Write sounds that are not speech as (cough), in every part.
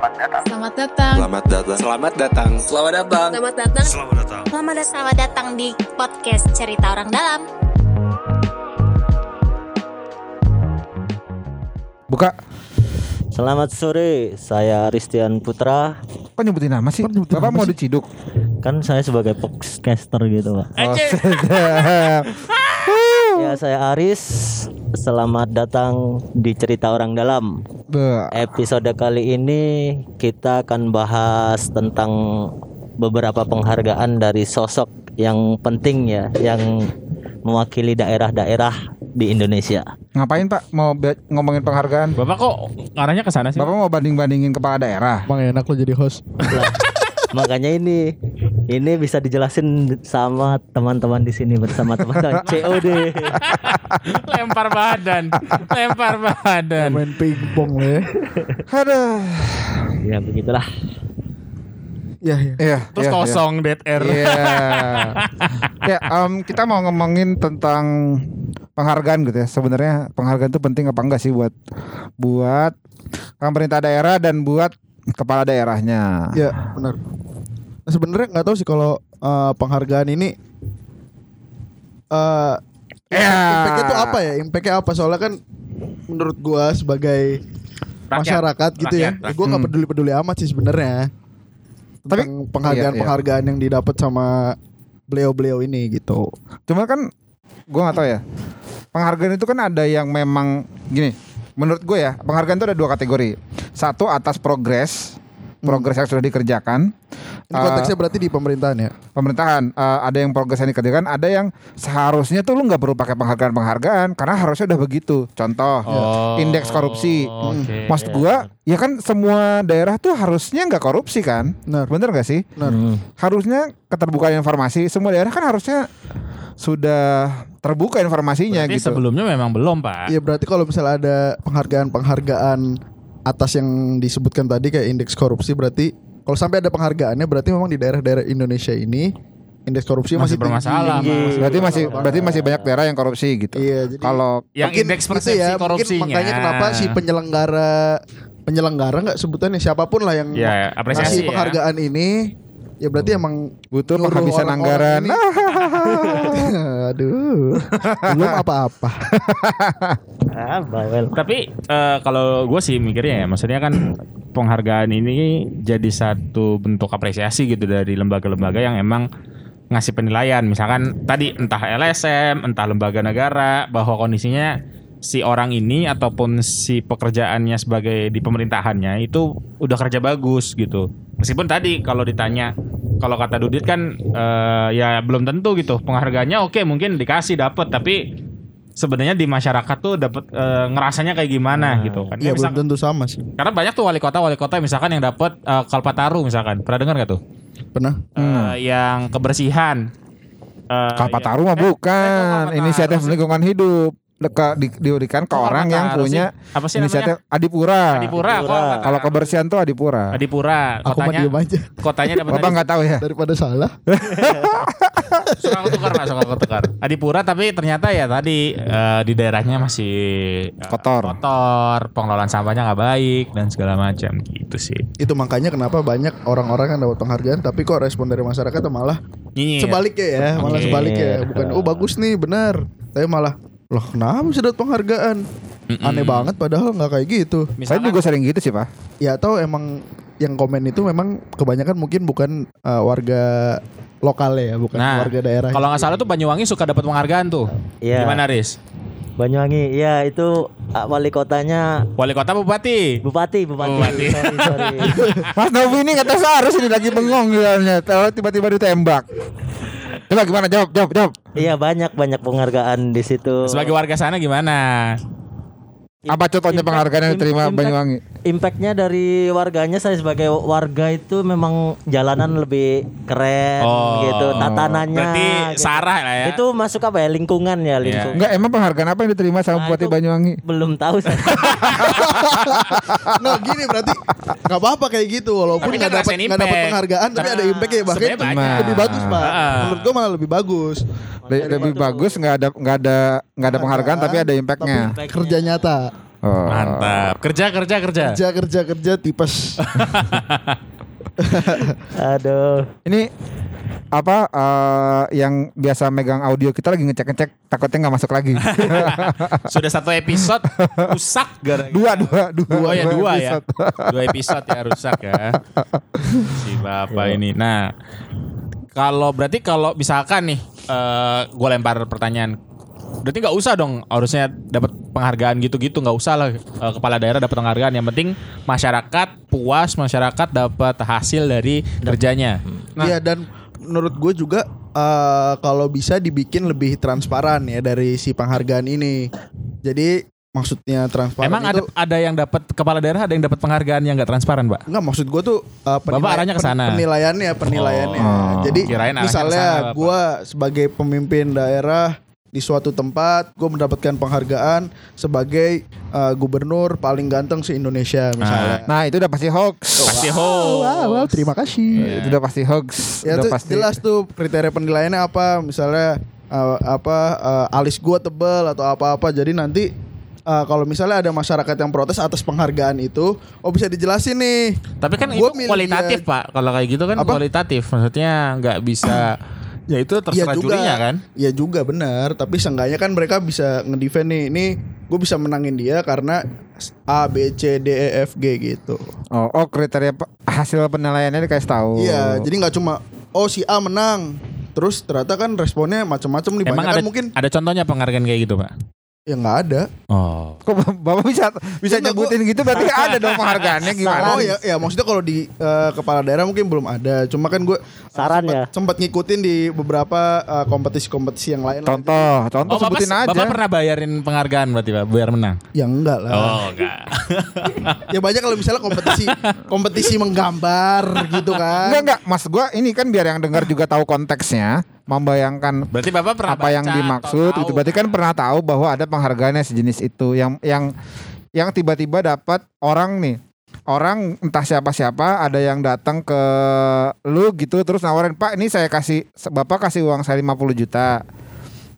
Selamat datang. Selamat datang. Selamat datang. Selamat datang. Selamat datang. Selamat datang. Selamat datang. Selamat datang. Selamat datang di podcast Cerita Orang Dalam. Buka. Selamat sore, saya Ristian Putra. Kok nyebutin nama sih? Bapak mau diciduk. Kan saya sebagai podcaster gitu, Pak. Oh. (laughs) Ya, saya Aris. Selamat datang di Cerita Orang Dalam. Beuh. Episode kali ini kita akan bahas tentang beberapa penghargaan dari sosok yang penting ya, yang mewakili daerah-daerah di Indonesia. Ngapain Pak? Mau ngomongin penghargaan? Bapak kok arahnya ke sana sih? Bapak mau banding-bandingin kepala daerah? Emang enak lo jadi host Lah, makanya ini ini bisa dijelasin sama teman-teman di sini bersama teman-teman (laughs) COD. lempar badan. lempar badan. Main pingpong ya Aduh. ya begitulah. Ya ya Iya. Terus iya, kosong dead air. Iya. ya, em, kita mau ngomongin tentang penghargaan gitu ya. Sebenarnya penghargaan itu penting apa enggak sih buat buat pemerintah daerah dan buat kepala daerahnya. Ya benar Sebenarnya nggak tahu sih kalau eh, penghargaan ini eh Ya. Impactnya tuh apa ya? Impactnya apa? Soalnya kan menurut gua sebagai masyarakat gitu ya, Rakyat. gua nggak Hmm. peduli-peduli amat sih sebenarnya. Tapi- Tentang penghargaan-penghargaan yang didapat sama beliau-beliau ini gitu. Cuma kan gua nggak tahu ya. Penghargaan itu kan ada yang memang gini. Menurut gue ya, penghargaan itu ada dua kategori. Satu atas progres, progres yang sudah dikerjakan. Ini konteksnya berarti di pemerintahan ya. pemerintahan eh, ada yang progres yang dikerjakan, ada yang seharusnya tuh lu nggak perlu pakai penghargaan-penghargaan karena harusnya udah begitu. Contoh, Oh, indeks korupsi. oke. Maksud gua, ya kan semua daerah tuh harusnya nggak korupsi kan? Benar. Bener gak sih? Benar. Hmm. Harusnya keterbukaan informasi. Semua daerah kan harusnya sudah terbuka informasinya Berarti gitu. sebelumnya memang belum, Pak. Iya berarti kalau misalnya ada penghargaan-penghargaan atas yang disebutkan tadi kayak indeks korupsi berarti kalau sampai ada penghargaannya berarti memang di daerah-daerah Indonesia ini indeks korupsi Masih masih, bermasalah, tinggi. Mas. Berarti masih berarti masih banyak daerah yang korupsi gitu. Iya, jadi Kalau Yang mungkin indeks gitu persepsi ya, korupsinya. Mungkin makanya kenapa si penyelenggara penyelenggara nggak sebutannya siapa pun lah yang Ya, apresiasi ngasih ya. penghargaan ini ya berarti emang butuh penghabisan orang-orang anggaran. ini- (laughs) (laughs) Aduh, belum apa-apa. Ah, bawel. Tapi eh, kalau gue sih mikirnya ya, maksudnya kan penghargaan ini jadi satu bentuk apresiasi gitu dari lembaga-lembaga yang emang ngasih penilaian. Misalkan tadi entah LSM, entah lembaga negara, bahwa kondisinya si orang ini ataupun si pekerjaannya sebagai di pemerintahannya itu udah kerja bagus gitu. Meskipun tadi kalau ditanya, kalau kata Dudit kan eh, ya belum tentu gitu penghargaannya oke mungkin dikasih dapat tapi sebenarnya di masyarakat tuh dapat eh, ngerasanya kayak gimana gitu kan. Ya, Iya belum tentu sama sih. karena banyak tuh wali kota wali kota misalkan yang dapat eh, Kalpataru misalkan. Pernah dengar gak tuh? Pernah? Eh, yang kebersihan. Eh, Kalpataru ya- mah eh, eh, bukan Kalpataru inisiatif lingkungan hidup Deka, di, diberikan ke orang yang punya sih? Apa sih inisiatif namanya? Adipura. Adipura. Adipura. Kalau kebersihan tuh Adipura. Adipura. Aku mah Kotanya, diem aja kotanya dapat Bapak nggak tahu ya? daripada salah. (laughs) suka ketukar mas suka ketukar Adipura tapi ternyata ya tadi eh, di daerahnya masih eh, Kotor. kotor pengelolaan sampahnya nggak baik dan segala macam gitu sih Itu makanya kenapa banyak orang-orang yang dapat penghargaan tapi kok respon dari masyarakat malah Nyinyir. sebaliknya ya, malah sebaliknya. Bukan oh bagus nih, benar. Tapi malah loh kenapa bisa dapat penghargaan? Aneh banget padahal nggak kayak gitu. Saya Misalkan- juga sering gitu sih, Pak. Ya atau emang yang komen itu memang kebanyakan mungkin bukan uh, warga lokal ya, bukan Nah, warga daerah. Kalau nggak salah tuh Banyuwangi suka dapat penghargaan tuh. Iya. Gimana Riz? Banyuwangi, ya itu ah, wali kotanya Wali kota bupati. bupati, bupati. Bupati. Sorry, sorry. (laughs) Mas Novi ini kata harus ini lagi bengong tiba-tiba ditembak. Coba gimana jawab, jawab, jawab. Iya banyak banyak penghargaan di situ. Sebagai warga sana gimana? Apa contohnya penghargaan yang diterima impact- Banyuwangi? Impactnya dari warganya saya sebagai warga itu memang jalanan lebih keren Oh. gitu, tatanannya. Berarti gitu. Sarah lah ya. Itu masuk apa ya lingkungan ya lingkungan. Enggak, emang penghargaan apa yang diterima sama Nah, Bupati Banyuwangi? Belum tahu saya. Nggak gini berarti nggak apa-apa kayak gitu walaupun Tapi kan nggak dapat nggak penghargaan tapi Nah, ada impact ya bahkan lebih bagus pak. Ah. Menurut gua malah lebih bagus. Le- lebih bagus nggak ada nggak ada nggak ada penghargaan tapi ada impactnya. Kerja nyata. Oh. Mantap. Kerja kerja kerja. Kerja kerja kerja tipes. (laughs) Aduh. Ini apa eh, yang biasa megang audio kita lagi ngecek-ngecek takutnya nggak masuk lagi. (laughs) Sudah satu episode (laughs) rusak gara dua, dua, dua. Oh ya dua ya. Dua episode ya rusak ya. Si Bapak ini. Nah, kalau berarti kalau misalkan nih eh gue lempar pertanyaan Berarti nggak usah dong harusnya dapat penghargaan gitu-gitu nggak usah lah eh, kepala daerah dapat penghargaan yang penting masyarakat puas masyarakat dapat hasil dari kerjanya. Iya dan menurut gue juga eh, kalau bisa dibikin lebih transparan ya dari si penghargaan ini. Jadi maksudnya transparan Emang ada itu ada yang dapat kepala daerah ada yang dapat penghargaan yang nggak transparan, Pak? Enggak maksud gue tuh uh, Bapak arahnya ke sana. penilaiannya penilaiannya. Oh. Jadi misalnya gue sebagai pemimpin daerah di suatu tempat gue mendapatkan penghargaan sebagai uh, gubernur paling ganteng se Indonesia misalnya. Nah itu udah pasti hoax. Pasti hoax. Wow, wow, terima kasih. Itu udah pasti hoax. Ya udah tuh pasti. jelas tuh kriteria penilaiannya apa misalnya uh, apa uh, alis gua tebel atau apa-apa jadi nanti uh, kalau misalnya ada masyarakat yang protes atas penghargaan itu oh bisa dijelasin nih Tapi kan Gua itu kualitatif, dia- Pak. Kalau kayak gitu kan Apa? kualitatif. Maksudnya nggak bisa (clears throat) ya itu terserah jurinya kan. Iya juga benar, tapi seenggaknya kan mereka bisa ngedefend nih. Ini gue bisa menangin dia karena A B C D E F G gitu. Oh, oh kriteria hasil penilaiannya dikasih tahu. Iya, jadi nggak cuma oh si A menang. Terus ternyata kan responnya macam-macam nih Emang banyak ada kan mungkin ada contohnya penghargaan kayak gitu, Pak? Ya nggak ada. Oh. Kok bapak bisa bisa Enggak, nyebutin gitu berarti ada dong penghargaannya gimana? Oh ya, ya maksudnya kalau di eh, kepala daerah mungkin belum ada. Cuma kan gue Saran ya. sempat ngikutin di beberapa eh, kompetisi-kompetisi yang lain. lah. Contoh, contoh Oh, Bapak, sebutin aja. Bapak pernah bayarin penghargaan berarti, Pak, biar menang. Ya enggak lah. Oh, enggak. (laughs) Ya banyak kalau misalnya kompetisi kompetisi menggambar gitu kan. Enggak enggak, Mas gua ini kan biar yang dengar juga tahu konteksnya, membayangkan Berarti Bapak pernah apa yang dimaksud itu berarti kan pernah tahu bahwa ada penghargaannya sejenis itu. Yang yang yang tiba-tiba dapat orang nih. Orang entah siapa-siapa ada yang datang ke lu gitu terus nawarin Pak ini saya kasih Bapak kasih uang saya 50 juta.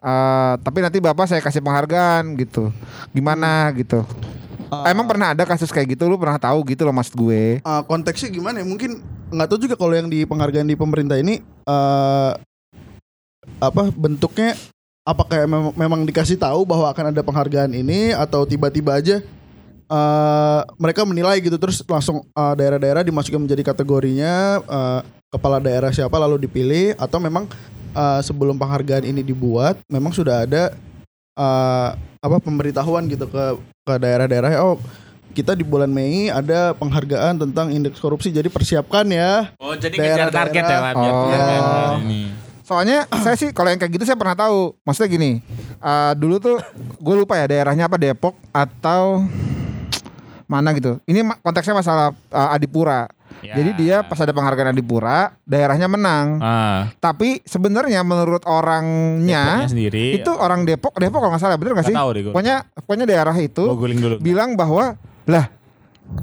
Eh, tapi nanti Bapak saya kasih penghargaan gitu. Gimana gitu. Emang pernah ada kasus kayak gitu? Lu pernah tahu gitu loh maksud gue. Eh, konteksnya gimana ya? Mungkin nggak tahu juga kalau yang di penghargaan di pemerintah ini eh apa bentuknya apakah memang, memang dikasih tahu bahwa akan ada penghargaan ini atau tiba-tiba aja eh mereka menilai gitu terus langsung eh, daerah-daerah dimasukin menjadi kategorinya eh, kepala daerah siapa lalu dipilih atau memang eh, sebelum penghargaan ini dibuat memang sudah ada eh, apa pemberitahuan gitu ke ke daerah-daerah oh kita di bulan Mei ada penghargaan tentang indeks korupsi jadi persiapkan ya Oh, jadi Daerah- ngejar target ya, biar Oh. penghargaan ini. Soalnya (clears throat) saya sih kalau yang kayak gitu saya pernah tahu. Maksudnya gini, eh, dulu tuh gue lupa ya daerahnya apa Depok atau (tsk) mana gitu. Ini konteksnya masalah eh, Adipura. Ya. Jadi dia pas ada penghargaan Adipura, daerahnya menang. Ah, Tapi sebenarnya menurut orangnya Depoknya sendiri. itu orang Depok, Depok kalau nggak salah bener nggak sih? tahu deh. Pokoknya pokoknya daerah itu dulu. bilang bahwa lah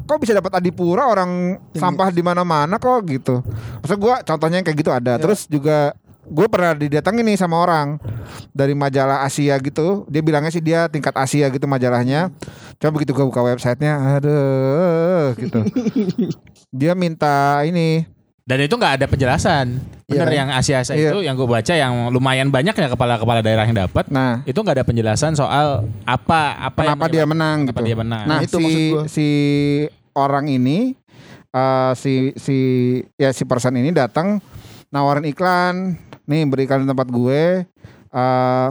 kok bisa dapat adipura orang sampah di mana-mana kok gitu. Maksud gua contohnya yang kayak gitu ada. Terus juga gue pernah didatengin nih sama orang dari majalah Asia gitu. Dia bilangnya sih dia tingkat Asia gitu majalahnya. Coba begitu gue buka websitenya, aduh gitu. (laughs) dia minta ini Dan itu nggak ada penjelasan. Bener Iya. yang Asia-Asia Iya. itu yang gue baca yang lumayan banyak ya kepala-kepala daerah yang dapat. Nah, Itu nggak ada penjelasan soal apa apa yang kenapa dia menang gitu. dia menang. Nah, Nah, itu si maksud gua. si orang ini eh, si si ya si person ini datang nawarin iklan, nih berikan di tempat gue eh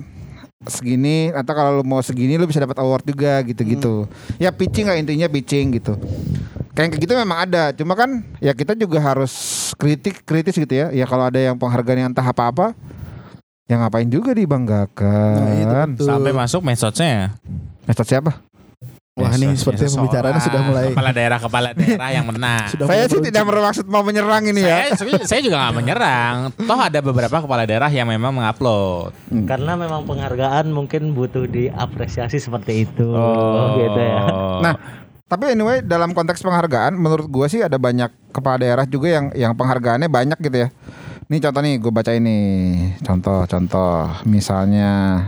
segini atau kalau lu mau segini lu bisa dapat award juga gitu-gitu. Ya pitching lah intinya pitching gitu. Kayak gitu memang ada, cuma kan ya kita juga harus kritik kritis gitu ya. Ya kalau ada yang penghargaan yang entah apa-apa ya ngapain juga dibanggakan. Nah. Sampai masuk medsosnya. Mesot siapa? Wah, ini pembicaraannya orang, sudah mulai- Kepala daerah kepala daerah yang menang. (laughs) Sudah Saya sih tidak bermaksud mau menyerang ini ya. saya, juga nggak menyerang. Toh ada beberapa kepala daerah yang memang mengupload. Karena memang penghargaan mungkin butuh diapresiasi seperti itu. gitu ya. Nah, tapi anyway dalam konteks penghargaan, menurut gue sih ada banyak kepala daerah juga yang yang penghargaannya banyak gitu ya. Nih contoh nih, gue baca ini contoh-contoh, misalnya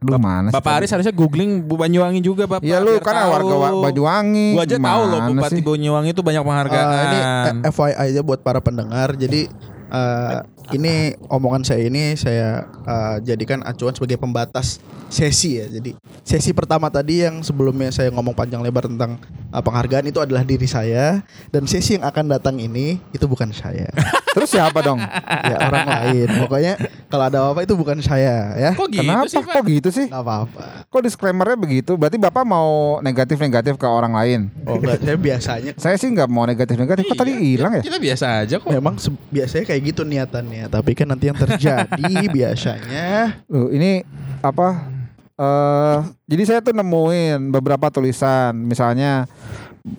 Aduh mana sih Bapak? Aris harusnya googling Bu Banyuwangi juga Bapak. Iya lu kan warga Wa- Banyuwangi. Gua aja tahu loh Bupati? Banyuwangi itu banyak penghargaan. Eh, ini eh, FYI aja buat para pendengar. Jadi eh, ini omongan saya ini saya eh, jadikan acuan sebagai pembatas sesi ya. Jadi sesi pertama tadi yang sebelumnya saya ngomong panjang lebar tentang eh, penghargaan itu adalah diri saya dan sesi yang akan datang ini itu bukan saya. (laughs) Terus siapa dong? ya orang lain. Pokoknya kalau ada apa-apa itu bukan saya ya. Kok gitu Kenapa sih Pak? kok gitu sih? Apa-apa. Kok disclaimernya begitu? Berarti Bapak mau negatif-negatif ke orang lain? Oh enggak, saya biasanya Saya sih nggak mau negatif-negatif. Kok tadi hilang ya? Kita biasa aja kok. memang biasanya kayak gitu niatannya, tapi kan nanti yang terjadi (laughs) biasanya Loh, ini apa? eh jadi saya tuh nemuin beberapa tulisan, misalnya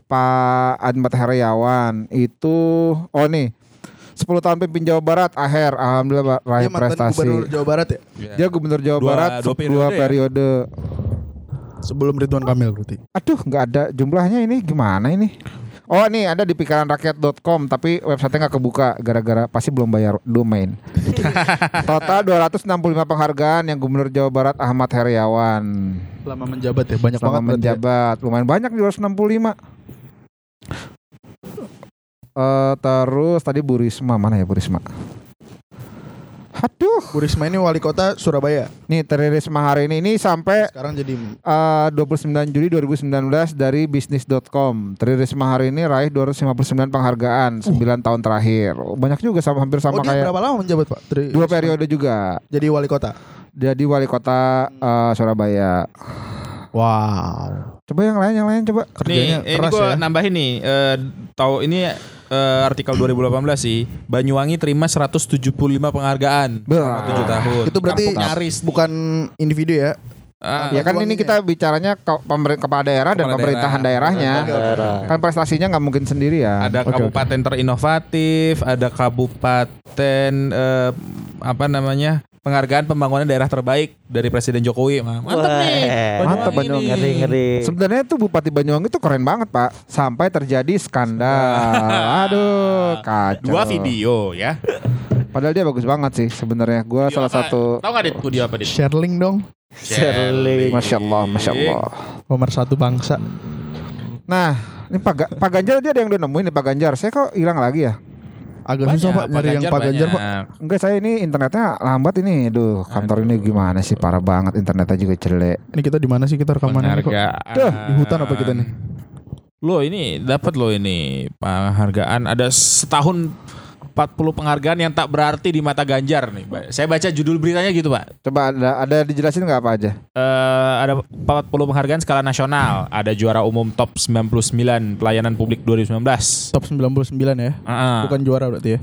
Pak Ahmad Heriawan itu, oh nih, 10 tahun pimpin Jawa Barat, akhir, alhamdulillah Pak, raih dia mantan prestasi. gubernur Jawa Barat ya. Dia gubernur Jawa Dua- Barat dua dua, periode ya? periode. Sebelum Ridwan Kamil berarti. Aduh, nggak ada jumlahnya ini gimana ini? Oh, nih ada di pikiranrakyat.com tapi websitenya nggak kebuka gara-gara pasti belum bayar domain. (laughs) Total 265 penghargaan yang Gubernur Jawa Barat Ahmad Heriawan Lama menjabat ya, banyak selama banget ya. menjabat. Lumayan banyak 265. Eh terus tadi Bu Risma mana ya Bu Risma? Aduh, Bu Risma ini wali kota Surabaya. nih Tri Risma hari ini ini sampai Sekarang jadi Eh, 29 Juli 2019 dari bisnis.com. Tri Risma hari ini raih 259 penghargaan 9 tahun terakhir. Banyak juga sama hampir sama oh kayak berapa lama menjabat Pak? Tri- dua periode juga. Jadi wali kota. Jadi wali kota eh, Surabaya. Wow. Coba yang lain yang lain coba. Kerjanya Nih, ini keras gue ya. nambahin nih. eh, tahu ini eh, artikel 2018 sih. Banyuwangi terima 175 penghargaan selama 7 tahun. Itu berarti Kampung nyaris. bukan individu ya. Ah, Ya kan ini ya. kita bicaranya ke kepala daerah dan Kepala pemerintahan daerah. daerahnya. Daerah. Kan prestasinya nggak mungkin sendirian. ada Oke, oke. kabupaten terinovatif, ada kabupaten eh, apa namanya? Penghargaan pembangunan daerah terbaik dari Presiden Jokowi. Mantap nih. Mantap, Banyuwangi nih. Ngeri ngeri. Sebenarnya tuh Bupati Banyuwangi itu keren banget pak Sampai terjadi skandal Aduh kacau Dua video ya. Padahal dia bagus banget sih sebenarnya. Gua salah satu Tahu nggak dit video apa dit? Sherling dong. Sherling. Masya Allah, Masya Allah. Nomor satu bangsa. Nah, ini Pak, Pak Ganjar dia ada yang udah nemuin nih Pak Ganjar. Saya kok hilang lagi ya? Agak susah Pak nyari yang Pak Ganjar Pak. banyak. Enggak, saya ini internetnya lambat ini. Duh, kantor ini gimana sih? Parah banget internetnya juga jelek. Ini kita di mana sih kita rekamannya kok? Duh, di hutan apa kita nih? Lo ini dapat lo ini penghargaan ada setahun 40 penghargaan yang tak berarti di mata Ganjar nih. Ba- Saya baca judul beritanya gitu, Pak. Coba ada ada dijelasin nggak apa aja? Eh ada 40 penghargaan skala nasional. Ada juara umum top 99 pelayanan publik 2019. Top 99 ya. Ah, Bukan juara berarti ya.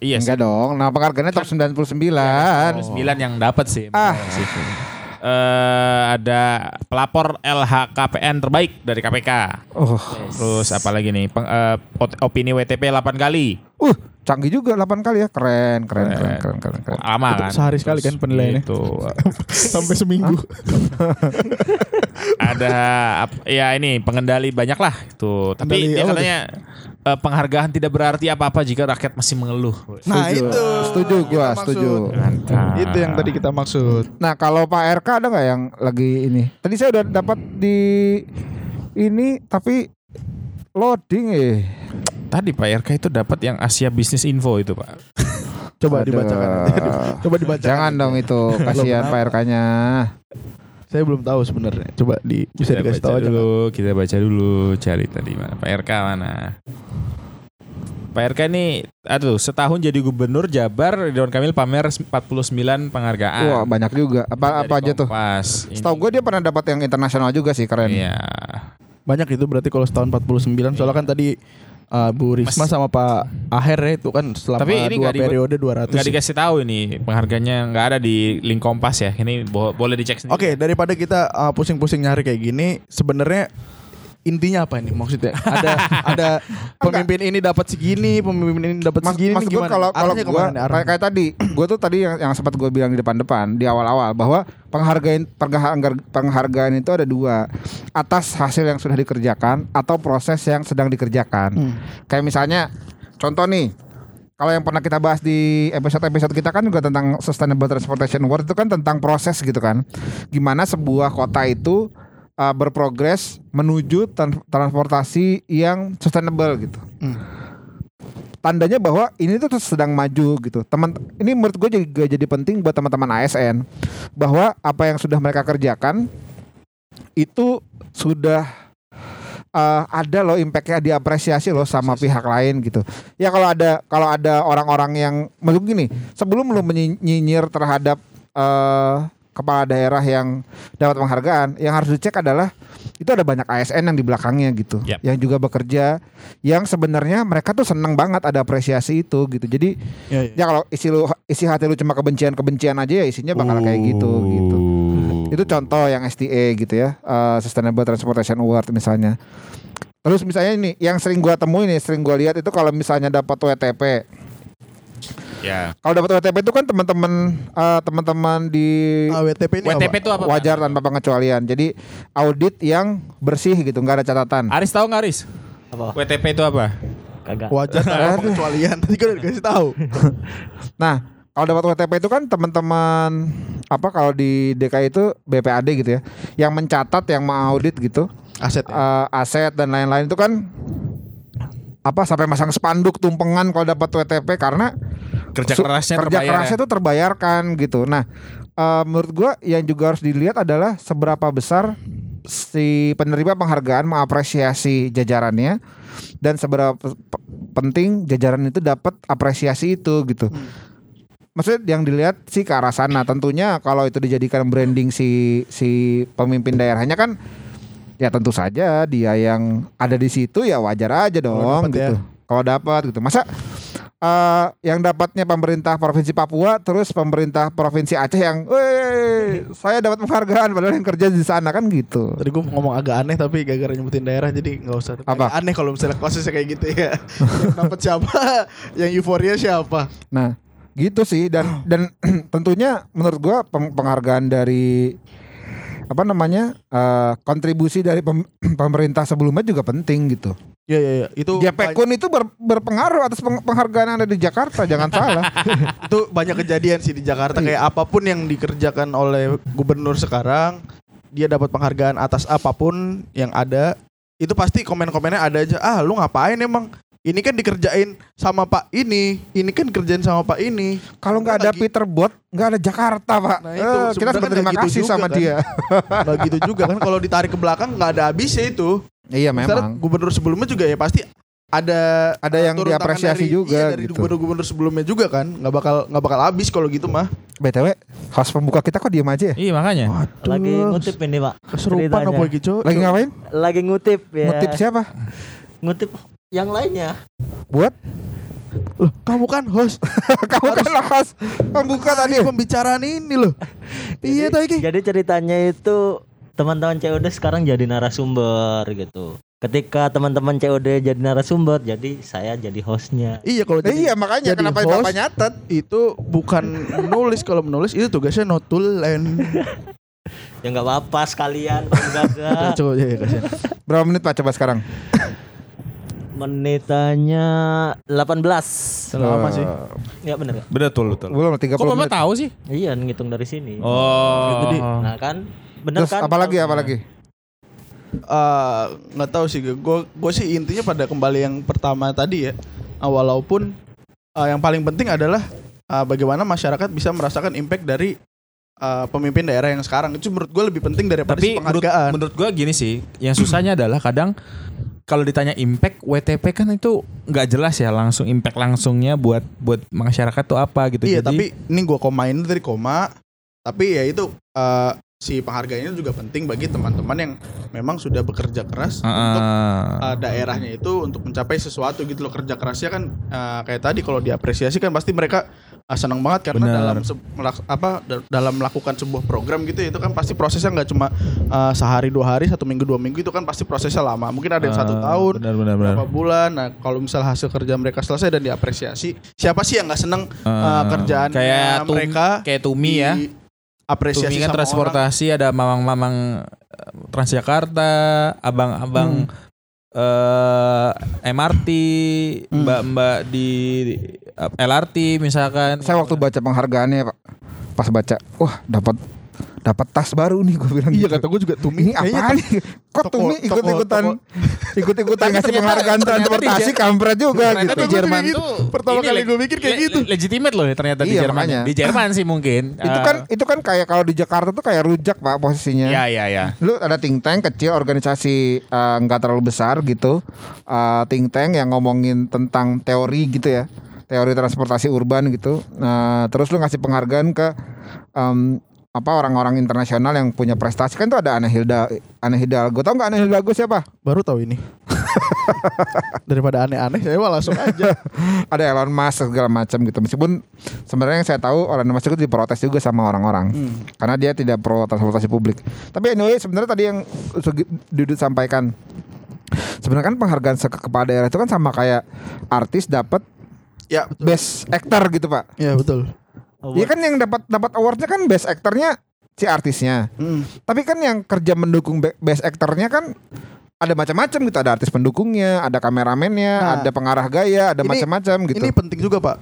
Iya sih. Enggak dong. Nah, penghargaannya top 99. 9 yang dapat sih. Ah. sih. Eh, ada pelapor LHKPN terbaik dari KPK. Oh, Terus apa lagi nih? Peng- ot- opini WTP 8 kali. uh, canggih juga 8 kali ya. Keren, keren, keren, keren, keren. keren. Lama Itu kan? sehari sekali kan penilaiannya. Gitu. (laughs) Sampai seminggu. (laughs) ada ya ini pengendali banyak lah itu. Tapi dia katanya eh, penghargaan tidak berarti apa-apa jika rakyat masih mengeluh. Nah Setuju. itu. Setuju gua, setuju. maksud. Itu yang tadi kita maksud. Nah, kalau Pak RK ada nggak yang lagi ini? Tadi saya udah dapat di ini tapi loading eh. Tadi Pak RK itu dapat yang Asia Business Info itu Pak. (laughs) Coba Aduh. dibacakan. (laughs) Coba dibacakan. Jangan dong itu, kasihan Pak RK-nya. Saya belum tahu sebenarnya. Coba di bisa Kita dikasih tahu aja. dulu, kita baca dulu cari tadi mana Pak RK mana. Pak RK ini aduh setahun jadi gubernur Jabar Ridwan Kamil pamer 49 penghargaan. Wah, banyak juga. Apa apa Dari aja tuh? Kompas. Ini- Setahu gue dia pernah dapat yang internasional juga sih, keren. Iya. Banyak itu berarti kalau setahun 49 soalnya kan tadi uh, Bu Risma Mas- sama Pak Aher ya itu kan selama Tapi ini dua di- periode 200. Nggak dikasih tahu ini penghargaannya nggak ada di link Kompas ya. Ini bo- boleh dicek sendiri. Oke, daripada kita uh, pusing-pusing nyari kayak gini, sebenarnya intinya apa ini maksudnya? Ada ada (laughs) pemimpin ini dapat segini, pemimpin ini dapat segini mas gue gimana? kalau kalau gue kayak, kayak tadi, (clears throat) gue tuh tadi yang, yang sempat gue bilang di depan-depan di awal-awal bahwa penghargaan penghargaan penghargaan itu ada dua atas hasil yang sudah dikerjakan atau proses yang sedang dikerjakan. Hmm. Kayak misalnya contoh nih kalau yang pernah kita bahas di episode-episode kita kan juga tentang Sustainable Transportation Award itu kan tentang proses gitu kan. Gimana sebuah kota itu uh, berprogres menuju tran- transportasi yang sustainable gitu. Tandanya bahwa ini tuh sedang maju gitu. Teman ini menurut gue juga jadi penting buat teman-teman ASN bahwa apa yang sudah mereka kerjakan itu sudah uh, ada loh impactnya diapresiasi loh sama pihak lain gitu. Ya kalau ada kalau ada orang-orang yang menurut gini, sebelum lu menyinyir terhadap uh, kepala daerah yang dapat penghargaan, yang harus dicek adalah itu ada banyak ASN yang di belakangnya gitu, Yap. yang juga bekerja, yang sebenarnya mereka tuh seneng banget ada apresiasi itu gitu. Jadi Ya, ya. ya kalau isi lu isi hati lu cuma kebencian-kebencian aja ya isinya bakal kayak gitu gitu. Itu contoh yang STA gitu ya, eh, Sustainable Transportation Award misalnya. Terus misalnya ini yang sering gua temuin nih, sering gua lihat itu kalau misalnya dapat WTP. Ya. Kalau dapat WTP itu kan teman-teman eh, teman-teman di Ah, WTP ini WTP apa? itu apa? wajar tanpa pengecualian. Jadi audit yang bersih gitu, nggak ada catatan. Aris tahu nggak Aris? Apa? WTP itu apa? Kagak. Wajar tanpa (laughs) pengecualian. Tadi gue udah dikasih tahu. (laughs) Nah, kalau dapat WTP itu kan teman-teman apa kalau di DKI itu BPAD gitu ya, yang mencatat, yang mengaudit gitu. Aset ya. eh, aset dan lain-lain itu kan apa sampai masang spanduk tumpengan kalau dapat WTP karena Kerja kerasnya kerja terbayar kerasnya ya? itu terbayarkan gitu. Nah, eh, menurut gua yang juga harus dilihat adalah seberapa besar si penerima penghargaan mengapresiasi jajarannya dan seberapa penting jajaran itu dapat apresiasi itu gitu. Maksudnya yang dilihat sih ke arah sana. Tentunya kalau itu dijadikan branding si si pemimpin daerahnya kan ya tentu saja dia yang ada di situ ya wajar aja dong dapet gitu. ya. Kalau dapat gitu. Masa eh yang dapatnya pemerintah provinsi Papua terus pemerintah provinsi Aceh yang, "Weh, saya dapat penghargaan padahal yang kerja di sana kan gitu." Tadi gue ngomong agak aneh tapi gara-gara nyebutin daerah jadi nggak usah. Apa? Agak aneh kalau misalnya kasusnya kayak gitu ya. dapat siapa? Yang euforia siapa? Nah, gitu sih dan dan (clears throat) tentunya menurut gua peng- penghargaan dari apa namanya eh, kontribusi dari pem- (clears throat) pemerintah sebelumnya juga penting gitu. Ya ya ya. Itu Japekun itu ber- berpengaruh atas peng- penghargaan yang ada di Jakarta, jangan (laughs) salah. itu banyak kejadian sih di Jakarta kayak apa pun yang dikerjakan oleh gubernur sekarang dia dapat penghargaan atas apa pun yang ada itu pasti komen-komennya ada aja ah lu ngapain emang ini kan dikerjain sama Pak ini ini kan kerjain sama Pak ini Kalau nggak ada Lagi- Peter Bot, nggak ada Jakarta, Pak. Nah, itu Eh, kita sebenarnya berterima gitu kasih sama kan. dia. nggak gitu juga kan kalau ditarik ke belakang nggak ada habisnya itu iya Misalnya memang. gubernur sebelumnya juga ya pasti ada Ada uh, yang diapresiasi dari- juga iya, dari gitu. gubernur-gubernur sebelumnya juga kan nggak bakal nggak bakal habis kalau gitu mah BTW, host pembuka kita kok diem aja ya? Iya makanya. Lagi ngutip ini pak. keserupan ceritanya. apa gitu Lagi ngapain? Lagi ngutip ya. Ngutip siapa? Ngutip yang lainnya. Buat? Loh, kamu kan host (laughs) Kamu kan lah host pembuka tadi. pembicaraan ini loh iya tadi Jadi ceritanya itu teman-teman COD sekarang jadi narasumber gitu. Ketika teman-teman COD jadi narasumber, jadi saya jadi hostnya. iya kalau jadi, iya makanya jadi kenapa host, Bapak nyatet? itu bukan menulis kalau menulis itu tugasnya notulen (laughs) Ya nggak apa-apa sekalian Pak Gaga. (laughs) coba ya, ya kasihan. Berapa menit Pak coba sekarang? (coughs) Menitannya 18. Lama sih. Ya bener gak? Betul betul. Belum 30 Kok Bapak menit. tahu sih? Iya ngitung dari sini. Oh. Jadi, Nah kan bener Terus kan? apalagi apalagi? Eh, nggak tahu sih gue gue sih intinya pada kembali yang pertama tadi ya Ah, walaupun eh, yang paling penting adalah eh, bagaimana masyarakat bisa merasakan impact dari eh, pemimpin daerah yang sekarang itu menurut gue lebih penting daripada Tapi menurut, penghargaan menurut gua gini sih, yang susahnya adalah kadang kalau ditanya impact WTP kan itu nggak jelas ya langsung impact langsungnya buat buat masyarakat tuh apa gitu. iya Jadi, tapi ini gue komain dari koma tapi ya itu eh, si penghargaannya juga penting bagi teman-teman yang memang sudah bekerja keras Ah, untuk uh, daerahnya itu untuk mencapai sesuatu gitu loh kerja kerasnya kan uh, kayak tadi kalau diapresiasi kan pasti mereka uh, senang banget karena Benar. dalam se- apa da- dalam melakukan sebuah program gitu itu kan pasti prosesnya nggak cuma uh, sehari dua hari satu minggu dua minggu itu kan pasti prosesnya lama mungkin ada yang satu Ah, tahun Benar benar benar. berapa bulan nah kalau misal hasil kerja mereka selesai dan diapresiasi siapa sih yang nggak seneng uh, Ah, kerjaan kayak mereka kayak Tumi ya. Apresiasi Tumi kan sama transportasi ada mamang-mamang eh, Transjakarta, abang-abang Hmm. eh MRT, Hmm. mbak-mbak di eh, LRT misalkan. Saya waktu baca penghargaannya Pak, pas baca, wah dapat dapat tas baru nih gue bilang. Iya gitu. kata gue juga Tumi Ini apa nih? Kok toko- Tumi ikut-ikutan ikut-ikutan ngasih penghargaan transportasi kampret juga Ternyata gitu. di Jerman tuh Pertama kali gue mikir kayak gitu. Legitimate loh ternyata di Iya, Jerman. Di Jerman sih mungkin. (laughs) Itu Eh, kan itu kan kayak kalau di Jakarta tuh kayak rujak Pak posisinya. Iya iya iya. Lu ada think tank kecil organisasi eh, nggak terlalu besar gitu. Eh, think tank yang ngomongin tentang teori gitu ya. Teori transportasi urban gitu. Nah, terus lu ngasih penghargaan ke em, apa orang-orang internasional yang punya prestasi kan tuh ada Ana Hilda Ana Hidalgo. Tahu nggak Ana Hidalgo siapa? Baru tahu ini. (laughs) Daripada aneh-aneh saya mah langsung aja. (laughs) ada Elon Musk segala macam gitu. Meskipun sebenarnya yang saya tahu Elon Musk itu diprotes juga sama orang-orang karena dia tidak pro transportasi publik. Tapi anyway sebenarnya tadi yang Dudut sampaikan sebenarnya kan penghargaan se- kepala daerah itu kan sama kayak artis dapat ya betul. best actor gitu pak. Ya betul. Iya kan yang dapat dapat awardnya kan best actornya si artisnya. Hmm. Tapi kan yang kerja mendukung be- best actornya kan ada macam-macam gitu. Ada artis pendukungnya, ada kameramennya, Nah, ada pengarah gaya, ada macam-macam gitu. Ini penting juga pak.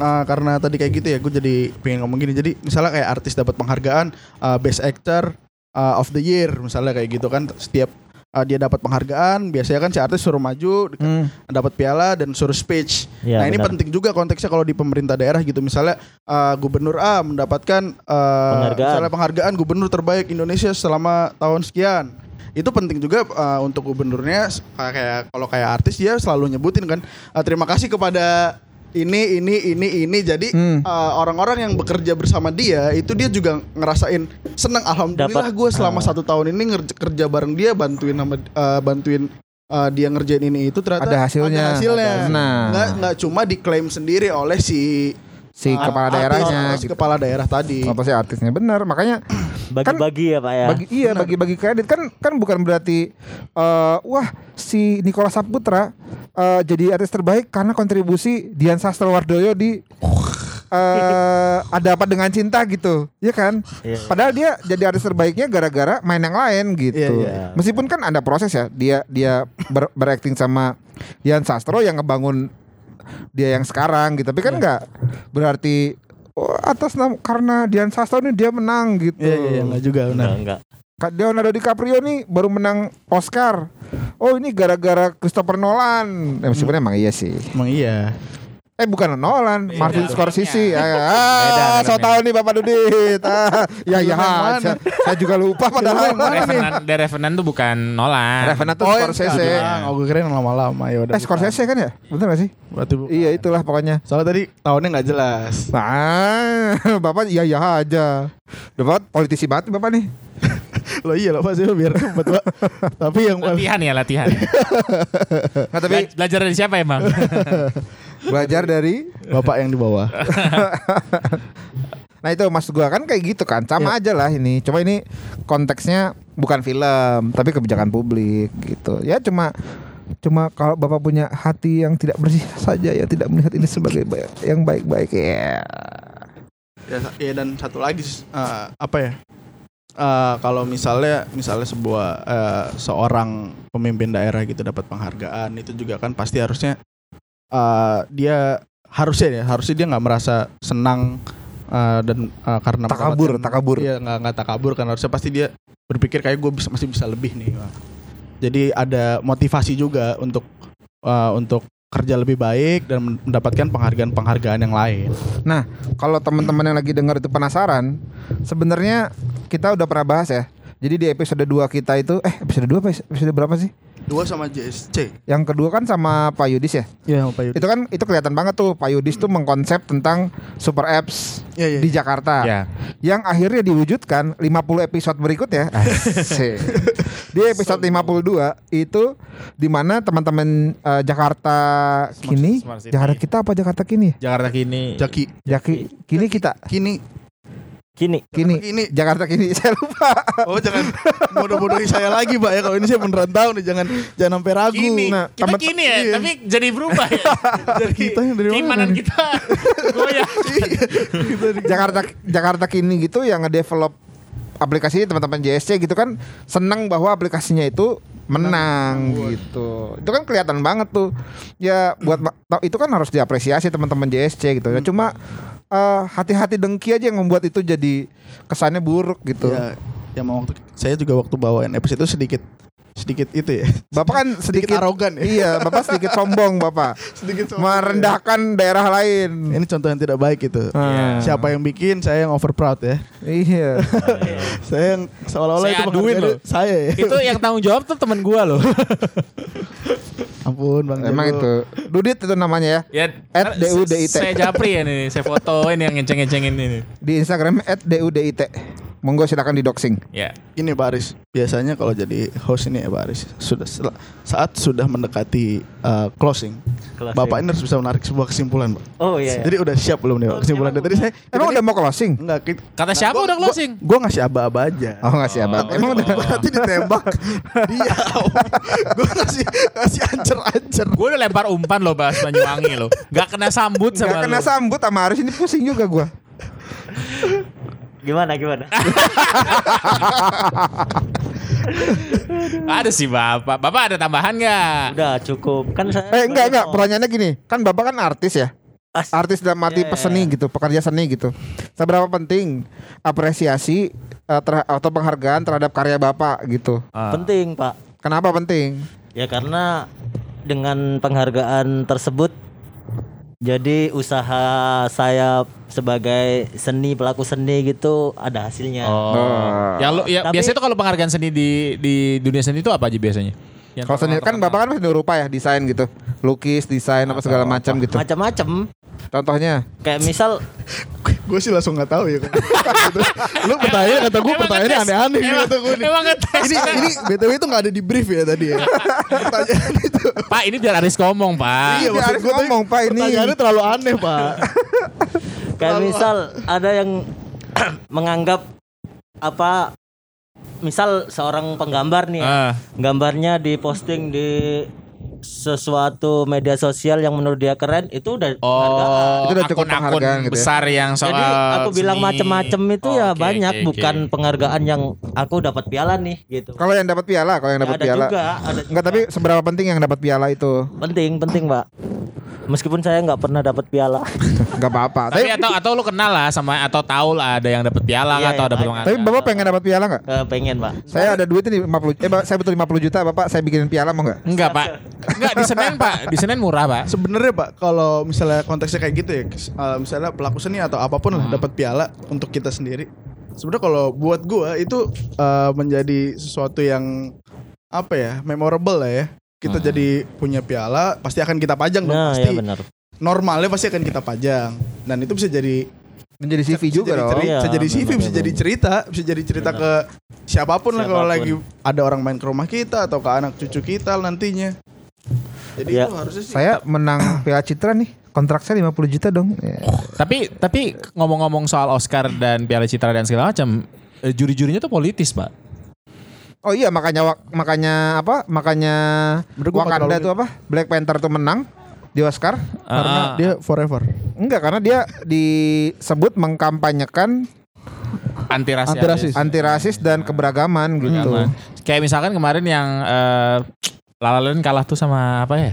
Ah, karena tadi kayak gitu ya, gue jadi pengen ngomong gini. Jadi misalnya kayak artis dapat penghargaan ah, Best Actor ah, of the Year, misalnya kayak gitu kan. Setiap ah, dia dapat penghargaan, biasanya kan si artis suruh maju, Hmm. dapat piala dan suruh speech. Iya, nah ini benar. penting juga konteksnya kalau di pemerintah daerah gitu. Misalnya ah, Gubernur A mendapatkan ah, Penghargaan. misalnya penghargaan Gubernur terbaik Indonesia selama tahun sekian. Itu penting juga ah, untuk gubernurnya kayak, kalau kayak artis dia selalu nyebutin kan ah, terima kasih kepada ini ini ini ini jadi Hmm. ah, orang-orang yang bekerja bersama dia itu dia juga ngerasain senang alhamdulillah gue selama ah. satu tahun ini ngerja- kerja bareng dia bantuin sama ah, bantuin ah, dia ngerjain ini itu ternyata Ada hasilnya. ada hasilnya. Nah. nggak nggak cuma diklaim sendiri oleh si si ah, kepala artis, daerahnya si gitu. kepala daerah tadi. apa sih artisnya benar makanya (clears throat) Bagi-bagi ya Pak ya. bagi iya bagi-bagi kredit kan kan bukan berarti eh, wah si Nikola Saputra eh, jadi artis terbaik karena kontribusi Dian Sastrowardoyo di (laughs) eh ada apa dengan cinta gitu ya kan Iya. padahal dia jadi artis terbaiknya gara-gara main yang lain gitu Iya, iya. meskipun kan ada proses ya dia dia ber, berakting sama Dian Sastro yang ngebangun dia yang sekarang gitu tapi Iya. kan nggak berarti oh, atas nama karena Dian Sastro ini dia menang gitu Iya iya iya, nggak juga benar. Enggak, enggak. Kak Leonardo DiCaprio nih baru menang Oscar. Oh ini gara-gara Christopher Nolan. Eh, meskipun emang iya sih. Emang iya. Eh bukan Nolan, Martin Scorsese. Ah, Beda ah, so tahu nih Bapak Dudit. (laughs) Ah, ya ya, yang mana? saya, saya juga lupa padahal. Revenant, The Revenant tuh bukan Nolan. Revenant tuh Oh, yang Scorsese. sekarang. Oh, gue yang lama-lama ya udah. Eh Scorsese kan ya? Bener gak sih? Berarti bukan. Iya itulah pokoknya. Soalnya tadi tahunnya nggak jelas. Nah, (laughs) Bapak iya iya aja. Bapak politisi banget nih, Bapak nih. (laughs) Loh iya loh Pak sih biar cepet Pak. Tapi yang Latihan ya latihan. (laughs) Nah, tapi Bela- belajar dari siapa emang? (laughs) belajar dari Bapak yang di bawah. Nah itu mas gua kan kayak gitu kan sama aja lah ini. Cuma ini konteksnya bukan film tapi kebijakan publik gitu. Ya cuma cuma kalau bapak punya hati yang tidak bersih saja ya tidak melihat ini sebagai baik, yang baik-baik ya. ya, ya dan satu lagi eh, apa ya? Eh, kalau misalnya misalnya sebuah eh, seorang pemimpin daerah gitu dapat penghargaan itu juga kan pasti harusnya eh, dia harusnya ya harusnya dia nggak merasa senang eh, dan eh, karena Takabur, takabur. Iya nggak nggak takabur kan harusnya pasti dia berpikir kayak gue bisa, masih bisa lebih nih. Jadi ada motivasi juga untuk eh, untuk kerja lebih baik dan mendapatkan penghargaan-penghargaan yang lain. Kalau teman-teman yang lagi dengar itu penasaran, sebenarnya kita udah pernah bahas ya. Jadi di episode 2 kita itu eh episode 2 apa episode berapa sih? Dua sama JSC. Yang kedua kan sama Pak Yudis ya. Iya, Pak Yudi. Itu kan itu kelihatan banget tuh Pak Yudis tuh mengkonsep tentang super apps Iya, iya. di Jakarta. ya. yang akhirnya diwujudkan 50 episode berikutnya. Asik. (laughs) Di episode 52 itu di mana teman-teman eh, Jakarta kini, Smart. Jakarta kita apa Jakarta kini? Jakarta kini. Jaki. Jaki kini kita Kini. Kini kini Kini. Jakarta kini (laughs) saya lupa. Oh jangan bodoh-bodohi saya lagi pak ya kalau ini saya beneran tahu nih jangan jangan sampai ragu. Kini. Nah, kita kini ya, iya. tapi jadi berubah ya. (laughs) Dari kita yang dari mana? Kita (laughs) goyah. Jakarta Jakarta kini gitu yang ngedevelop aplikasi teman-teman JSC gitu kan senang bahwa aplikasinya itu menang gitu. Itu kan kelihatan banget tuh. Ya buat itu kan harus diapresiasi teman-teman JSC gitu. Ya cuma eh, hati-hati dengki aja yang membuat itu jadi kesannya buruk gitu. Ya, ya mau waktu saya juga waktu bawain episode itu sedikit sedikit itu ya. Bapak kan sedikit, Sedikit arogan ya. Iya, Bapak sedikit sombong, Bapak. (laughs) Sedikit sombong, Merendahkan daerah lain. Ini contoh yang tidak baik itu. Ah. Siapa yang bikin saya yang over proud ya. Iya. (laughs) saya yang seolah-olah itu aduin penghargaan loh. saya ya. Itu yang tanggung jawab tuh temen gua loh. (laughs) Ampun Bang Emang Jago. itu. Dudit itu namanya ya. ya, At DUDIT. Saya japri ya nih, saya fotoin yang ngeceng-ngecengin ini. Di Instagram @dudit. Monggo silakan di doxing. Ya. Ini Pak Aris, biasanya kalau jadi host ini ya Pak Aris, sudah saat sudah mendekati uh, closing, Closing. Bapak ini harus bisa menarik sebuah kesimpulan, Pak. Oh iya. Jadi udah siap belum nih Pak, kesimpulan? siap, Tadi saya Emang udah mau closing? enggak Kata siapa udah closing? Gue ngasih aba-aba aja. Oh nggak siap. Emang udah (laughs) Berarti ditembak dia. gue ngasih ngasih ancer-ancer. Gue udah lempar umpan loh bahas Banyuwangi loh. Gak kena sambut sama Gak kena sambut sama Aris ini pusing juga gua. (laughs) Gimana gimana? (laughs) (laughs) Ada sih bapak. Bapak ada tambahan nggak? Udah cukup. Kan saya Eh enggak enggak, pertanyaannya gini. Kan Bapak kan artis ya? As- Artis dalam arti Iya, iya, peseni gitu, pekerja seni gitu. Seberapa penting apresiasi terha- atau penghargaan terhadap karya Bapak gitu? penting, Pak. Kenapa penting? Ya karena dengan penghargaan tersebut jadi usaha saya sebagai seni pelaku seni gitu ada hasilnya. Oh. Yang lu ya Tapi- biasanya tuh kalau penghargaan seni di di dunia seni itu apa aja biasanya? Yang Kalau seni kan. Bapak kan seni rupa ya, desain gitu. Lukis, desain apa segala macam gitu. Macam-macam. Contohnya Kayak misal (laughs) gue sih langsung nggak tahu ya. kan. Gitu. (laughs) Lu pertanyaan kata gue pertanyaannya aneh-aneh Emang- kata gue nih. Emang ngetes. Ini ini btw itu nggak ada di brief ya tadi ya. (laughs) Pertanyaan itu. Pak ini biar Aris ngomong pak. Iya, maksud gue ngomong, Pak, ini. Pertanyaannya terlalu aneh Pak. (laughs) kayak misal ada yang (clears throat) menganggap apa misal seorang penggambar nih ya, Ah. gambarnya diposting di sesuatu media sosial yang menurut dia keren itu udah penghargaan. Oh, Itu udah cukup penghargaan gitu ya. besar yang soal Jadi aku bilang macem-macem itu Oh, ya oke, banyak oke, bukan oke. penghargaan yang aku dapat piala nih gitu. kalau yang dapat piala, kalau yang Ya, dapat ada piala. juga, ada juga. Enggak, tapi seberapa penting yang dapat piala itu? penting penting pak. Meskipun saya nggak pernah dapat piala. (laughs) Enggak apa-apa. Tapi Tapi, atau atau lu kenal lah sama atau tahu lah ada yang dapat piala Iya, atau iya, dapat penghargaan. tapi Bapak pengen dapat piala nggak? Eh, pengen pak. Saya ada duit ini 50 eh Bapak, saya butuh 50 juta Bapak saya bikinin piala mau nggak? Enggak, Pak. Enggak di Senen, Pak. Di Senen murah, Pak. Sebenarnya Pak, kalau misalnya konteksnya kayak gitu ya, eh, misalnya pelaku seni atau apa pun lah dapat piala untuk kita sendiri. Sebenarnya kalau buat gua itu eh, menjadi sesuatu yang apa ya, memorable lah ya. Kita jadi punya piala, pasti akan kita pajang dong Nah pasti. ya benar. Normalnya pasti akan kita pajang. Dan itu bisa jadi Menjadi CV bisa juga jadi dong. ceri- Iya, bisa jadi CV, benar, bisa jadi cerita, bisa jadi cerita ke siapa pun, lah kalau Siapa pun. lagi ada orang main ke rumah kita atau ke anak cucu kita nantinya. Jadi Ya. itu harusnya sih Saya menang (clears throat) Piala Citra nih. Kontrak saya 50 juta dong. Ya. Tapi tapi ngomong-ngomong soal Oscar dan Piala Citra dan segala macam, eh, juri-jurinya tuh politis, Pak. Oh iya makanya makanya apa? Makanya Wakanda tuh apa? Black Panther tuh menang di Oscar. Ah. karena dia forever. Enggak karena dia disebut mengkampanyekan anti rasis. Anti rasis. anti rasis dan keberagaman gitu. Kayak misalkan kemarin yang eh La La Land kalah tuh sama apa ya?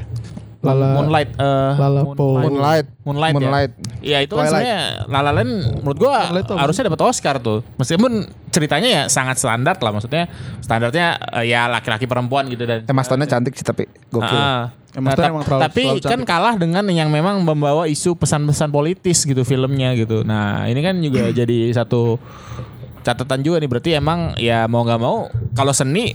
Lala- Moonlight eh Lala Moonlight. Moonlight, Moonlight. ya. Iya itu kan sebenarnya La menurut gua harusnya dapat Oscar tuh. Meskipun ceritanya ya sangat standar lah maksudnya. Standarnya eh, ya laki-laki perempuan gitu dan Emma Stone cantik sih tapi gokil. Ah. Emma Nah, emang terlalu- tapi terlalu kan cantik. kalah dengan yang memang membawa isu pesan-pesan politis gitu filmnya gitu. Nah ini kan juga (clears throat) jadi satu catatan juga nih berarti emang ya mau nggak mau kalau seni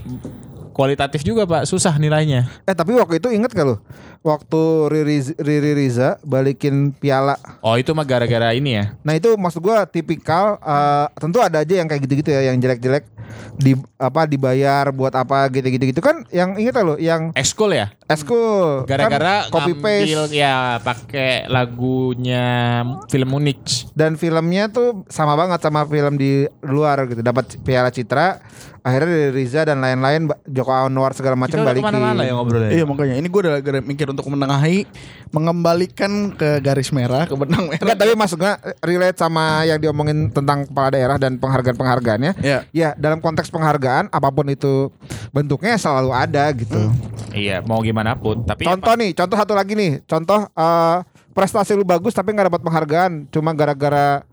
kualitatif juga pak susah nilainya. Eh tapi waktu itu inget gak lo? Waktu Riri, Riri Riza balikin piala. Oh itu mah gara-gara ini ya. Nah itu maksud gua tipikal eh, tentu ada aja yang kayak gitu-gitu ya yang jelek-jelek di apa dibayar buat apa gitu-gitu gitu kan yang inget lo yang Ekskul ya. eskul Gara-gara kan copy paste ya pakai lagunya film Munich. dan filmnya tuh sama banget sama film di luar gitu dapat piala citra akhirnya dari Riza dan lain-lain Joko Anwar segala macam balikin. ke mana-mana ya ngobrolnya. Iya makanya ini gue udah gara- mikir untuk menengahi mengembalikan ke garis merah ke benang merah. Enggak, tapi maksudnya relate sama yang diomongin tentang kepala daerah dan penghargaan-penghargaannya. Ya. Ya, dalam konteks penghargaan apa pun itu bentuknya selalu ada gitu. Iya, mau gimana pun. Tapi Contoh nih, contoh satu lagi nih. Contoh eh, prestasi lu bagus tapi nggak dapat penghargaan cuma gara-gara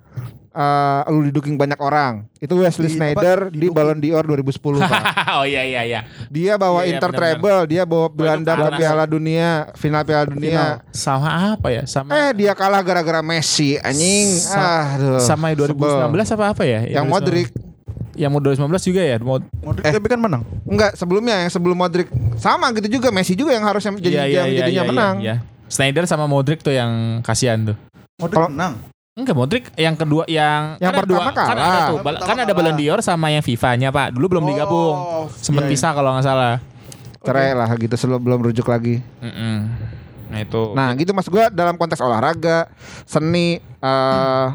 eh, lu diduking banyak orang. Itu Wesley Di- Snyder apa? di. Ballon d'Or 2010, Pak. (laughs) oh iya iya iya. Dia bawa Iya, iya, Inter treble, dia bawa Belanda ke. Piala Dunia, final Piala Dunia. Sama apa ya? Sama Eh, dia kalah gara-gara Messi, anjing. Sa- Aduh. sama yang 2019 apa apa ya? Yang Modric. Yang mau 2019 juga ya? Mod Modric tapi kan menang. Enggak, sebelumnya yang sebelum Modric sama gitu juga Messi juga yang harusnya jadi yang jadinya menang. Iya. Snyder sama Modric tuh yang kasihan tuh. Modric Kalau- menang. Enggak Modric yang kedua yang Yang kan ada pertama dua, kan ada tuh Yang pertama kan ada. Ballon d'Or sama yang FIFA-nya Pak. Dulu belum digabung. Oh, Sempet iya, iya. pisah kalau nggak salah. Cerai lah gitu sebelum belum rujuk lagi. Mm-mm. Nah itu. Nah, gitu Mas gua dalam konteks olahraga, seni, eh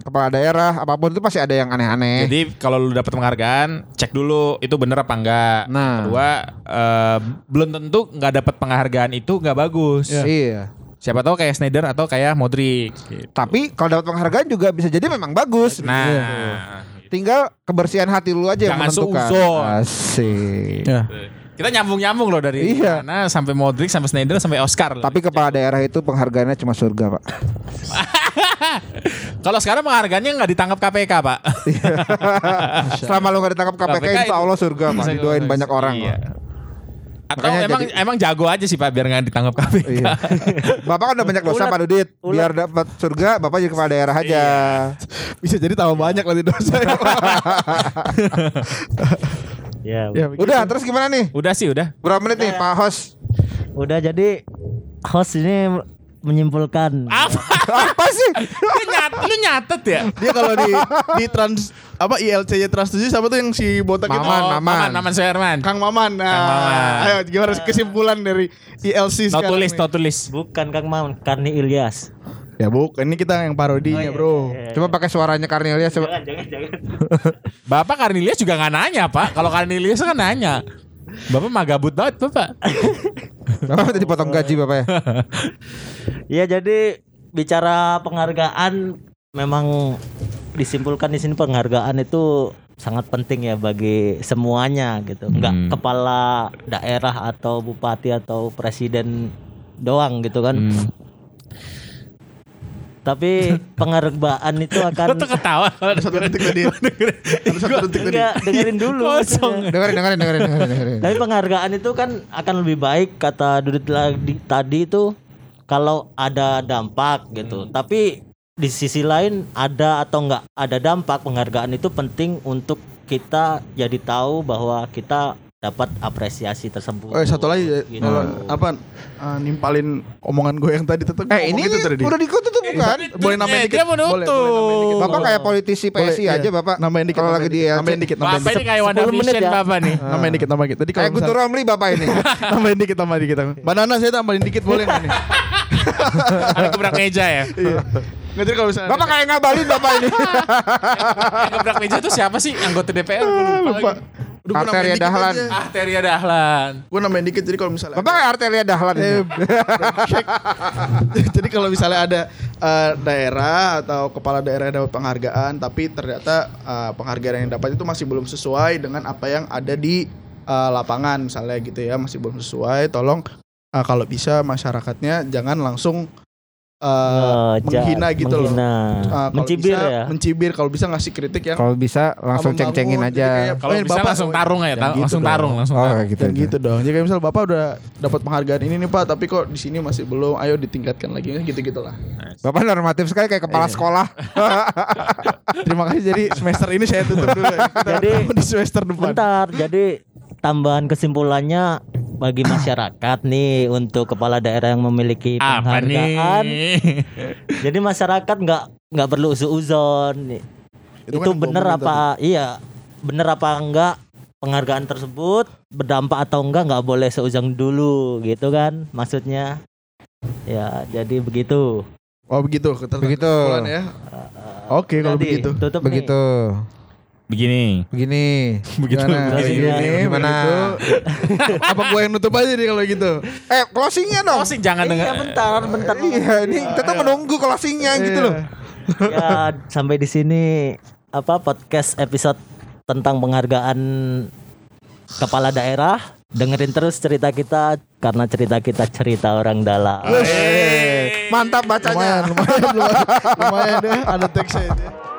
kepala daerah, apa pun itu pasti ada yang aneh-aneh. Jadi kalau lu dapat penghargaan, cek dulu itu bener apa enggak. Nah. Kedua, eh, belum tentu nggak dapat penghargaan itu nggak bagus. Iya. Siapa tahu kayak Snyder atau kayak Modric. gitu. Tapi kalau dapat penghargaan juga bisa jadi memang bagus. Nah, Tinggal kebersihan hati lu aja yang Jangan menentukan. seuzon. Asik. kita nyambung-nyambung loh dari Iya. mana sampai Modric sampai Snyder sampai Oscar. loh. Tapi kepala daerah itu penghargaannya cuma surga, Pak. (laughs) kalau sekarang penghargaannya nggak ditangkap KPK, Pak. (laughs) Selama lu gak ditangkap KPK, KPK insya itu- Allah surga, Pak. Didoain banyak orang. Iya. kok. Atau Makanya emang jadi- emang jago aja sih Pak biar nggak ditangkap KPK. Iya. (laughs) Bapak kan udah banyak dosa Pak Dudit. ulat. Biar dapat surga, Bapak jadi kepala daerah aja. Bisa jadi tambah banyak nanti dosa. (laughs) Ya, ya, begitu. Udah, terus gimana nih? Udah sih, udah. Berapa menit nih, Pak Host? udah jadi host ini menyimpulkan Apa? Apa sih? lu, nyat, lu nyatet ya? Dia kalau di di trans apa ILC-nya Trans 7 siapa tuh yang si botak itu? Maman, Oh, Maman. Maman, Maman Suherman. Kang Maman. Nah, Kang Maman. Ayo gimana kesimpulan dari ILC No sekarang? tulis, no tulis. bukan Kang Mam, Karni Ilyas. Ya bukan, ini kita yang parodinya, Oh, iya, Bro. iya, iya. Coba pakai suaranya Karnelia coba. Jangan, jangan, jangan. (laughs) Bapak Karnilius juga nggak nanya, Pak. Kalau Karnilius kan nanya. Bapak mah gabut banget, Bapak. (laughs) Bapak minta dipotong gaji Bapak ya. (laughs) Ya jadi bicara penghargaan memang disimpulkan di sini penghargaan itu sangat penting ya bagi semuanya gitu. Enggak Hmm. kepala daerah atau bupati atau presiden doang gitu kan. Hmm. Tapi penghargaan itu akan Lu tuh ketawa. Ada satu detik tadi. Ada satu detik tadi. enggak dengerin dulu. Kosong. Dengerin, dengerin, dengerin, dengerin. Tapi penghargaan itu kan akan lebih baik kata Dudit lagi tadi itu kalau ada dampak gitu. Tapi di sisi lain ada atau enggak ada dampak penghargaan itu penting untuk kita jadi tahu bahwa kita dapat apresiasi tersebut. Oh, satu lagi ya, Gitu. kalau apa uh, nimpalin omongan gue yang tadi tetap Eh ini itu tadi. udah dikutu tuh bukan? Boleh nambahin Eh, dikit. dia mau Boleh, boleh nambahin nutup. dikit. Bapak kayak politisi Boleh, PSI iya. aja Bapak. Nambahin dikit. Kalau lagi nambahin di dikit. Nambahin dikit, nambahin Bapak dikit. ini kayak Wanda 10 menit Vision ya. Bapak nih. Nambahin dikit, nambahin dikit. Tadi kalau Kayak Guntur Romli Bapak ini. (laughs) tambahin dikit, tambahin dikit. Banana saya tambahin dikit boleh nggak nih? (laughs) Ada gebrak meja ya. Iya. Nggak jadi kalau misalnya Bapak kayak ngabalin Bapak ini. (laughs) Gebrak meja itu siapa sih? Anggota DPR lupa. Gue Arteria Dahlan. aja. Ah, Teria Dahlan. Gue nambahin dikit jadi kalau misalnya Bapak kayak Artelia Dahlan ini. Eh. (laughs) (laughs) Jadi kalau misalnya ada eh, daerah atau kepala daerah yang dapat penghargaan, tapi ternyata eh, penghargaan yang dapat itu masih belum sesuai dengan apa yang ada di eh, lapangan, misalnya gitu ya, masih belum sesuai. Tolong eh, kalau bisa masyarakatnya jangan langsung ja- menghina gitu loh. menghina. Eh, kalau Mencibir bisa, ya. Mencibir kalau bisa ngasih kritik yang Kalau bisa langsung ceng-cengin Jadi aja. kayak, Kalau "Eh, bisa Bapak, langsung tarung ya, ta- gitu langsung dong. tarung, langsung Oh tarung. kayak gitu. Dan gitu dong. Jadi kayak misal Bapak udah dapat penghargaan ini nih Pak, tapi kok di sini masih belum. Ayo ditingkatkan lagi gitu-gitulah. Bapak normatif sekali kayak kepala Iya. sekolah. (laughs) Terima kasih. Jadi semester ini saya tutup dulu. ya. Kita Jadi, di semester depan. Bentar, jadi tambahan kesimpulannya bagi masyarakat nih untuk kepala daerah yang memiliki penghargaan. Jadi masyarakat nggak nggak perlu uzon. Itu, Itu kan bener apa? Iya, bener apa enggak penghargaan tersebut berdampak atau enggak nggak boleh seuzon dulu gitu kan maksudnya. Ya, jadi begitu. Oh begitu. Begitu. ya. Oke kalau Tadi, begitu. Tutup nih. Begini. Begini. (laughs) Begitu, Gimana? begini. Begini, gimana? (laughs) Apa gue yang nutup aja nih kalau gitu? Eh, closingnya dong. Closing jangan Iya dengar. bentar, bentar. Iya, ini kita tuh menunggu closingnya gitu loh. ya (laughs) sampai di sini apa podcast episode tentang penghargaan kepala daerah. Dengerin terus cerita kita karena cerita kita cerita orang dalam. Mantap bacanya. Lumayan, lumayan, lumayan, lumayan deh. Ada teksnya itu. ya.